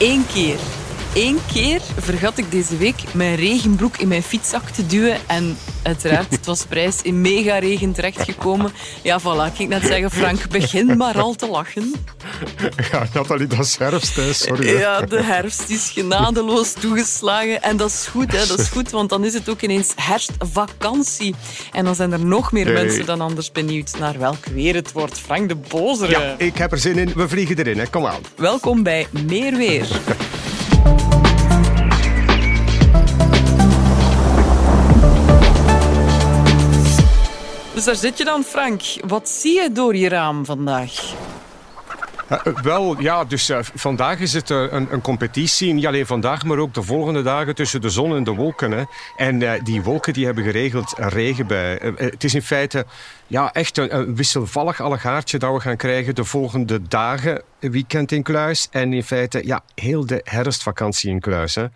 Eén keer. Eén keer vergat ik deze week mijn regenbroek in mijn fietszak te duwen. En uiteraard, het was prijs in mega regen terechtgekomen. Ja, voilà, ik net zeggen, Frank, begin maar al te lachen. Ja, Nathalie, dat is herfst, hè. sorry. hè. Ja, de herfst is genadeloos toegeslagen. En dat is goed, hè. dat is goed, want dan is het ook ineens herfstvakantie. En dan zijn er nog meer Nee. mensen dan anders benieuwd naar welk weer het wordt. Frank de Bozere. Ja, ik heb er zin in. We vliegen erin, hè. kom aan. Welkom bij Meer Weer. Dus daar zit je dan, Frank. Wat zie je door je raam vandaag? Eh, wel, ja, dus eh, vandaag is het eh, een, een competitie. Niet alleen vandaag, maar ook de volgende dagen tussen de zon en de wolken. Hè. En die wolken die hebben geregeld een regenbui. Eh, het is in feite ja, echt een, een wisselvallig allegaartje dat we gaan krijgen de volgende dagen. Weekend in Kluis. En in feite ja, heel de herfstvakantie in Kluis. Hè.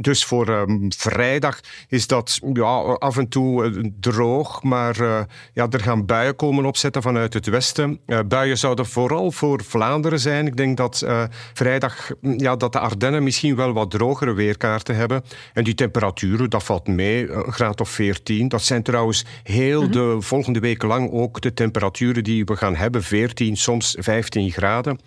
Dus voor ehm, vrijdag is dat ja, af en toe eh, droog, maar eh, ja, er gaan buien komen opzetten vanuit het westen. Eh, buien zouden vooral voor Vlaanderen zijn. Ik denk dat vrijdag mm, ja, dat de Ardennen misschien wel wat drogere weerkaarten hebben. En die temperaturen, dat valt mee, een graad of 14. Dat zijn trouwens heel de volgende week lang ook de temperaturen die we gaan hebben. 14, soms 15 graden.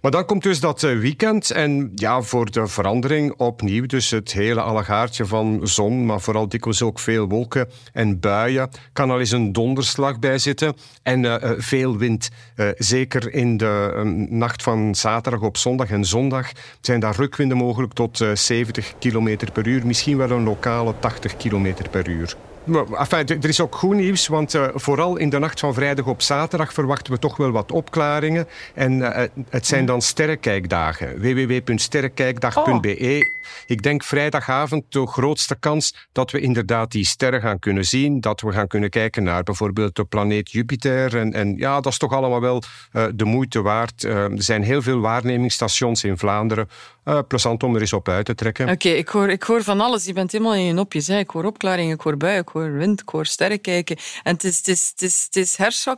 Maar dan komt dus dat eh, weekend en ja, voor de verandering opnieuw dus het hele allegaartje van zon, maar vooral dikwijls ook veel wolken en buien. Kan al eens een donderslag bij zitten en eh, eh, veel wind. Zeker in de eh, nacht van zaterdag op zondag en zondag zijn daar rukwinden mogelijk tot eh, 70 km per uur, misschien wel een lokale 80 km per uur. Enfin, er is ook goed nieuws, want eh, vooral in de nacht van vrijdag op zaterdag verwachten we toch wel wat opklaringen. En eh, het zijn dan sterrenkijkdagen. www.sterrenkijkdag.be. Ik denk vrijdagavond de grootste kans dat we inderdaad die sterren gaan kunnen zien. Dat we gaan kunnen kijken naar bijvoorbeeld de planeet Jupiter. En, en ja, dat is toch allemaal wel eh, de moeite waard. Er zijn heel veel waarnemingsstations in Vlaanderen. Eh, plezant om er eens op uit te trekken. Oké, ik, hoor, ik hoor van alles. Je bent helemaal in je nopjes. Hè. Ik hoor opklaringen, ik hoor buien, ik hoor wind, ik hoor sterren kijken. En het is, het is, het is, het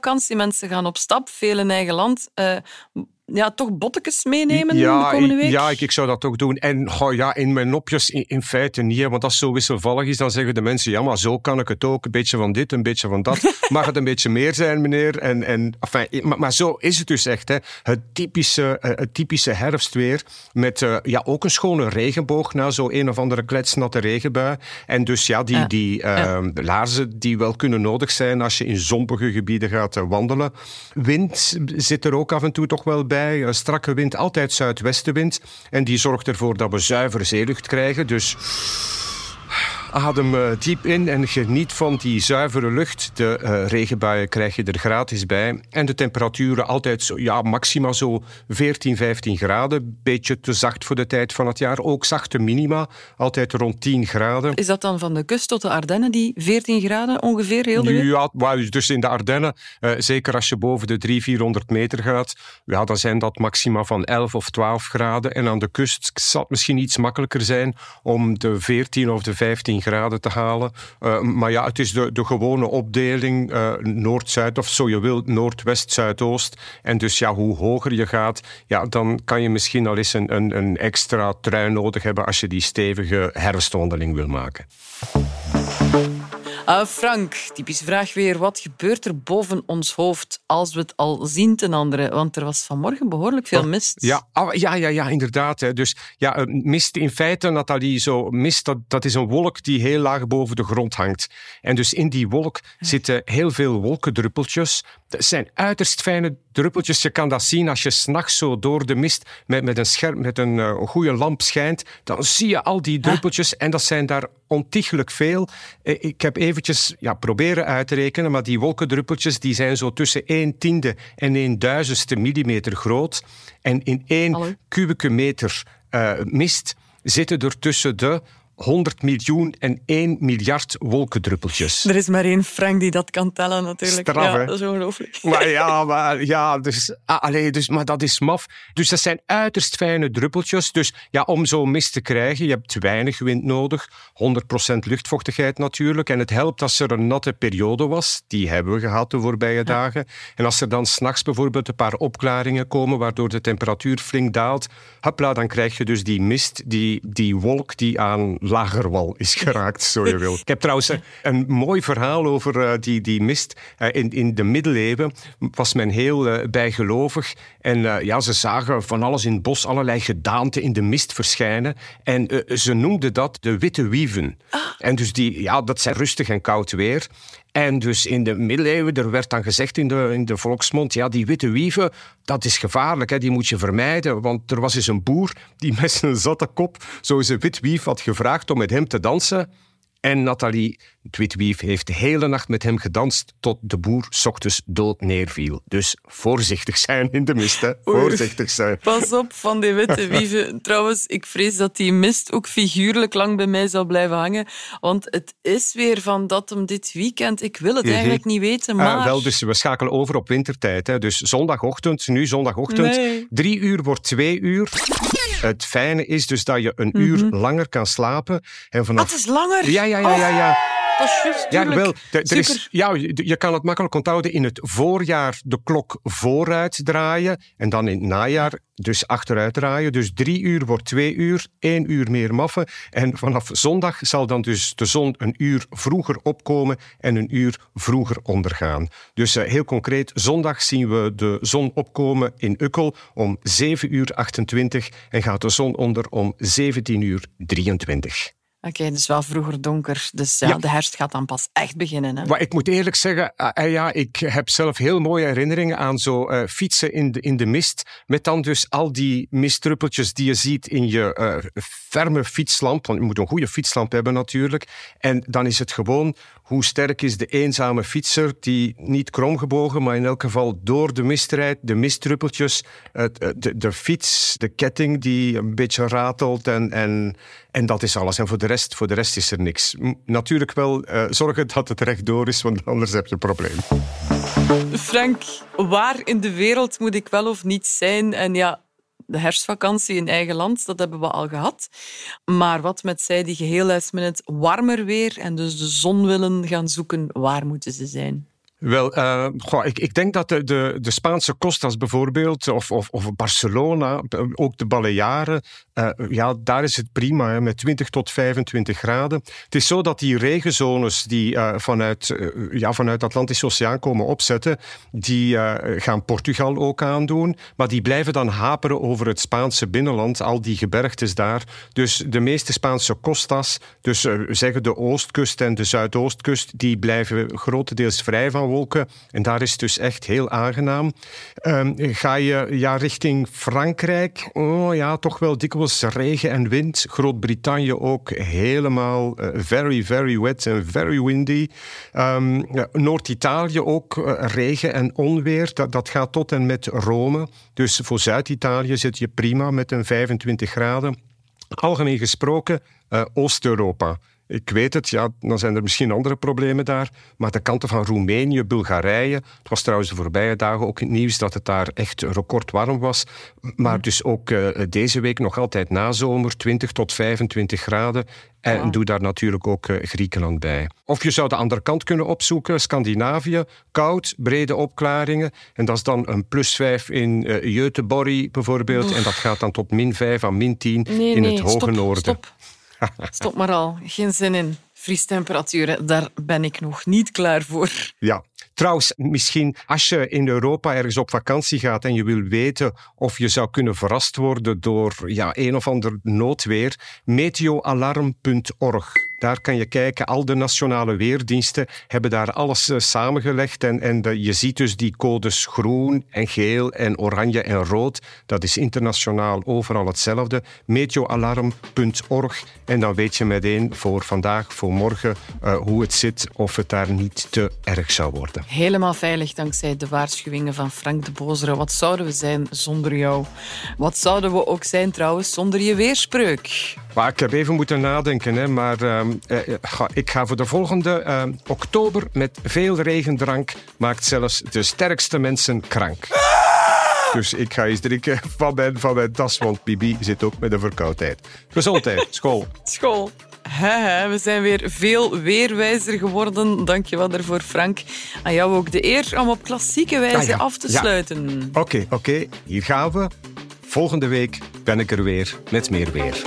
is. Mensen gaan op stap, veel in eigen land. Eh, ja, toch bottekes meenemen de komende week? Ja, ik, ik zou dat toch doen. En goh, ja, in mijn nopjes in, in feite niet, want als het zo wisselvallig is, dan zeggen de mensen, ja, maar zo kan ik het ook. Een beetje van dit, een beetje van dat. Mag het een beetje meer zijn, meneer? En, en, enfin, maar, maar zo is het dus echt. Hè. Het, typische, eh, het typische herfstweer met eh, ja, ook een schone regenboog na zo'n een of andere kletsnatte regenbui. En dus ja, die, Ja. die eh, laarzen die wel kunnen nodig zijn als je in zompige gebieden gaat eh, wandelen. Wind zit er ook af en toe toch wel bij. Eh, strakke wind, altijd zuidwestenwind. En die zorgt ervoor dat we zuivere zeelucht krijgen. Dus adem eh, diep in en geniet van die zuivere lucht. De eh, regenbuien krijg je er gratis bij. En de temperaturen altijd zo, ja, maxima zo 14, 15 graden. Beetje te zacht voor de tijd van het jaar. Ook zachte minima, altijd rond 10 graden. Is dat dan van de kust tot de Ardennen, die 14 graden ongeveer heel de? Ja, dus in de Ardennen, eh, zeker als je boven de 300, 400 meter gaat, ja, dan zijn dat maxima van 11 of 12 graden. En aan de kust zal het misschien iets makkelijker zijn om de 14 of de 15 graden te halen. Eh, maar ja, het is de, de gewone opdeling eh, Noord-Zuid of zo je wilt, Noordwest, Zuidoost. En dus ja, hoe hoger je gaat, ja, dan kan je misschien al eens een, een, een extra trui nodig hebben als je die stevige herfstwandeling wil maken. Ah, Frank, typische vraag weer. Wat gebeurt er boven ons hoofd als we het al zien ten andere? Want er was vanmorgen behoorlijk veel mist. Ja, ah, ja, ja, ja inderdaad. Hè. Dus ja, eh, mist in feite, Nathalie, zo, mist, dat, dat is een wolk die heel laag boven de grond hangt. En dus in die wolk zitten heel veel wolkendruppeltjes. Dat zijn uiterst fijne druppeltjes. Je kan dat zien als je s'nachts zo door de mist met, met een, scherm, met een eh, goede lamp schijnt. Dan zie je al die druppeltjes en dat zijn daar ontiegelijk veel. Eh, Ik heb eventjes ja, proberen uit te rekenen, maar die wolkendruppeltjes die zijn zo tussen 1 tiende en 1 duizendste millimeter groot. En in één Hallo? kubieke meter eh, mist zitten er tussen de 100 miljoen en 1 miljard wolkendruppeltjes. Er is maar één Frank die dat kan tellen, natuurlijk. Straf, ja, dat is ongelooflijk. Maar ja, maar, ja dus, ah, allee, dus, maar dat is maf. Dus dat zijn uiterst fijne druppeltjes. Dus ja, om zo'n mist te krijgen, je hebt weinig wind nodig. 100% luchtvochtigheid natuurlijk. En het helpt als er een natte periode was. Die hebben we gehad de voorbije dagen. En als er dan s'nachts bijvoorbeeld een paar opklaringen komen, waardoor de temperatuur flink daalt, hopla, dan krijg je dus die mist, die, die wolk die aan lagerwal is geraakt, zo je wil. Ik heb trouwens een, een mooi verhaal over eh, die, die mist. Eh, in, in de middeleeuwen was men heel eh, bijgelovig. En eh, ja, ze zagen van alles in het bos, allerlei gedaanten in de mist verschijnen. En eh, ze noemden dat de witte wieven. En dus die, ja, dat zijn rustig en koud weer. En dus in de middeleeuwen, er werd dan gezegd in de, in de volksmond, ja, die witte wieven, dat is gevaarlijk, hè, die moet je vermijden. Want er was eens een boer die met zijn zatte kop zo eens een wit wief had gevraagd om met hem te dansen. En Nathalie, het witwief, heeft de hele nacht met hem gedanst tot de boer ochtends dood neerviel. Dus voorzichtig zijn in de mist, hè. Oei. Voorzichtig zijn. Pas op van die witte wieven. Trouwens, ik vrees dat die mist ook figuurlijk lang bij mij zal blijven hangen. Want het is weer van dat om dit weekend. Ik wil het eigenlijk niet weten, maar... Ah, wel, dus we schakelen over op wintertijd. Hè. Dus zondagochtend, nu zondagochtend, Nee. drie uur wordt twee uur. Het fijne is dus dat je een uur langer kan slapen. En Ah, vanaf... het is langer. Ja, ja, ja, ja, ja. Ja, wel. Er- er is, ja, je je kan het makkelijk onthouden. In het voorjaar de klok vooruit draaien en dan in het najaar dus achteruit draaien. Dus drie uur wordt twee uur, één uur meer maffen. En vanaf zondag zal dan dus de zon een uur vroeger opkomen en een uur vroeger ondergaan. Dus eh, heel concreet, zondag zien we de zon opkomen in Ukkel om 7 uur 28 en gaat de zon onder om 17 uur 23. Oké, dus wel vroeger donker. Dus ja, Ja. de herfst gaat dan pas echt beginnen. Hè? Maar ik moet eerlijk zeggen, eh, eh, ja, ik heb zelf heel mooie herinneringen aan zo eh, fietsen in de, in de mist. Met dan dus al die mistdruppeltjes die je ziet in je eh, ferme fietslamp. Want je moet een goede fietslamp hebben natuurlijk. En dan is het gewoon, hoe sterk is de eenzame fietser die niet kromgebogen, maar in elk geval door de mist rijdt. De mistdruppeltjes, het, eh, de, de fiets, de ketting die een beetje ratelt en... en en dat is alles. En voor de rest, voor de rest is er niks. Natuurlijk wel eh, zorgen dat het rechtdoor is, want anders heb je een probleem. Frank, waar in de wereld moet ik wel of niet zijn? En ja, de herfstvakantie in eigen land, dat hebben we al gehad. Maar wat met zij die geheel last minute warmer weer en dus de zon willen gaan zoeken, waar moeten ze zijn? Wel, eh, ik, ik denk dat de, de, de Spaanse Costas bijvoorbeeld, of, of, of Barcelona, eh, ook de Balearen, eh, ja, daar is het prima, hè, met 20 tot 25 graden. Het is zo dat die regenzones die vanuit, ja, vanuit de Atlantische Oceaan komen opzetten, die gaan Portugal ook aandoen, maar die blijven dan haperen over het Spaanse binnenland, al die gebergtes daar. Dus de meeste Spaanse Costas, dus zeggen de oostkust en de zuidoostkust, die blijven grotendeels vrij van wolken. En daar is het dus echt heel aangenaam. Ehm, ga je ja, richting Frankrijk, oh ja, toch wel dikwijls regen en wind. Groot-Brittannië ook helemaal eh, very, very wet en very windy. Ehm, Noord-Italië ook eh, regen en onweer. Dat, dat gaat tot en met Rome. Dus voor Zuid-Italië zit je prima met een 25 graden. Algemeen gesproken, eh, Oost-Europa. Ik weet het, ja, dan zijn er misschien andere problemen daar. Maar de kanten van Roemenië, Bulgarije. Het was trouwens de voorbije dagen ook het nieuws dat het daar echt record warm was. Maar dus ook eh, deze week nog altijd nazomer, 20 tot 25 graden. En doe daar natuurlijk ook eh, Griekenland bij. Of je zou de andere kant kunnen opzoeken, Scandinavië. Koud, brede opklaringen. En dat is dan een plus 5 in Göteborg bijvoorbeeld. En dat gaat dan tot min 5 à min 10 Nee, in nee, het hoge stop, noorden. Stop. stop maar al. Geen zin in. Vriestemperaturen, daar ben ik nog niet klaar voor. Ja. Trouwens, misschien als je in Europa ergens op vakantie gaat en je wil weten of je zou kunnen verrast worden door ja, een of ander noodweer, meteoalarm.org. Daar kan je kijken. Al de nationale weerdiensten hebben daar alles eh, samengelegd. En, en je ziet dus die codes groen en geel en oranje en rood. Dat is internationaal overal hetzelfde. Meteoalarm.org. En dan weet je meteen voor vandaag, voor morgen, eh, hoe het zit. Of het daar niet te erg zou worden. Helemaal veilig dankzij de waarschuwingen van Frank de Bozere. Wat zouden we zijn zonder jou? Wat zouden we ook zijn trouwens zonder je weerspreuk? Maar ik heb even moeten nadenken, hè, maar ehm, eh, ga, ik ga voor de volgende. ehm, oktober met veel regendrank maakt zelfs de sterkste mensen krank. Dus ik ga eens drinken van mijn, van mijn tas, want Bibi zit ook met een verkoudheid. Gezondheid, school. School. We zijn weer veel weerwijzer geworden. Dank je wel daarvoor, Frank. Aan jou ook de eer om op klassieke wijze Ah ja, af te ja. sluiten. Oké, oké, hier gaan we. Volgende week ben ik er weer met meer weer.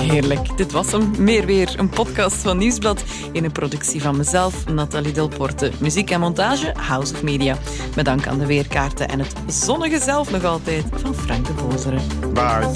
Heerlijk. Dit was hem. Meer weer. Een podcast van Nieuwsblad in een productie van mezelf, Nathalie Delporte. Muziek en montage, House of Media. Met dank aan de weerkaarten en het zonnige zelf nog altijd van Frank de Bozere. Bye.